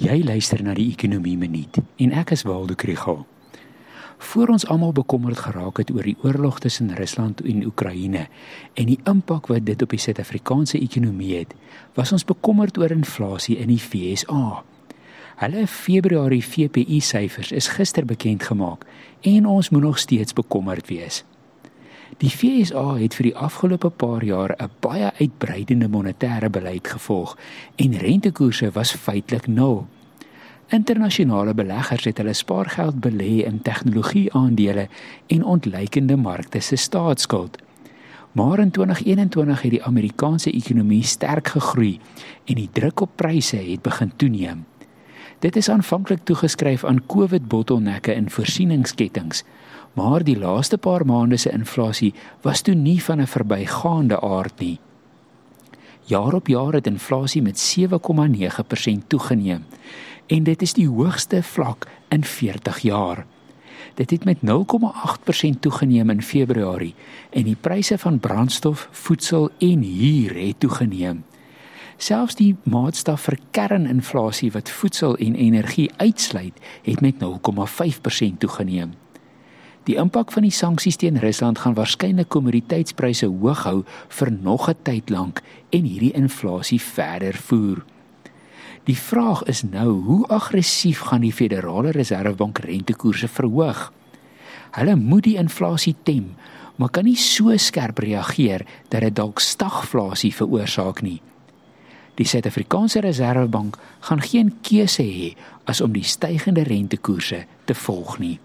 Jy luister na die Ekonomie Minuut en ek is Waldo Krugel. Voor ons almal bekommerd geraak het oor die oorlog tussen Rusland en Oekraïne en die impak wat dit op die Suid-Afrikaanse ekonomie het, was ons bekommerd oor inflasie in die FSA. Hulle Februarie VPI syfers is gister bekend gemaak en ons moet nog steeds bekommerd wees. Die FSA het vir die afgelope paar jaar 'n baie uitbreidende monetêre beleid gevolg en rentekoerse was feitelik nul. Internasionale beleggers het hulle spaargeld belê in tegnologie-aandele en ontleikende markte se staatsskuld. Maar in 2021 het die Amerikaanse ekonomie sterk gegroei en die druk op pryse het begin toeneem. Dit is aanvanklik toegeskryf aan COVID-bottelnekke in voorsieningsketTINGS, maar die laaste paar maande se inflasie was toe nie van 'n verbygaande aard nie. Jaar op jaar het inflasie met 7,9% toegeneem en dit is die hoogste vlak in 40 jaar. Dit het met 0,8% toegeneem in Februarie en die pryse van brandstof, voedsel en huur het toegeneem. Selfs die maatstaf vir kerninflasie wat voedsel en energie uitsluit, het met 0,5% toegeneem. Die impak van die sanksies teen Rusland gaan waarskynlik kommoditeitspryse hoog hou vir nog 'n tyd lank en hierdie inflasie verder voer. Die vraag is nou, hoe aggressief gaan die Federale Reservebank rentekoerse verhoog? Hulle moet die inflasie tem, maar kan nie so skerp reageer dat dit dalk stagflasie veroorsaak nie. Die Suid-Afrikaanse Reservebank gaan geen keuse hê as om die stygende rentekoerse te volg nie.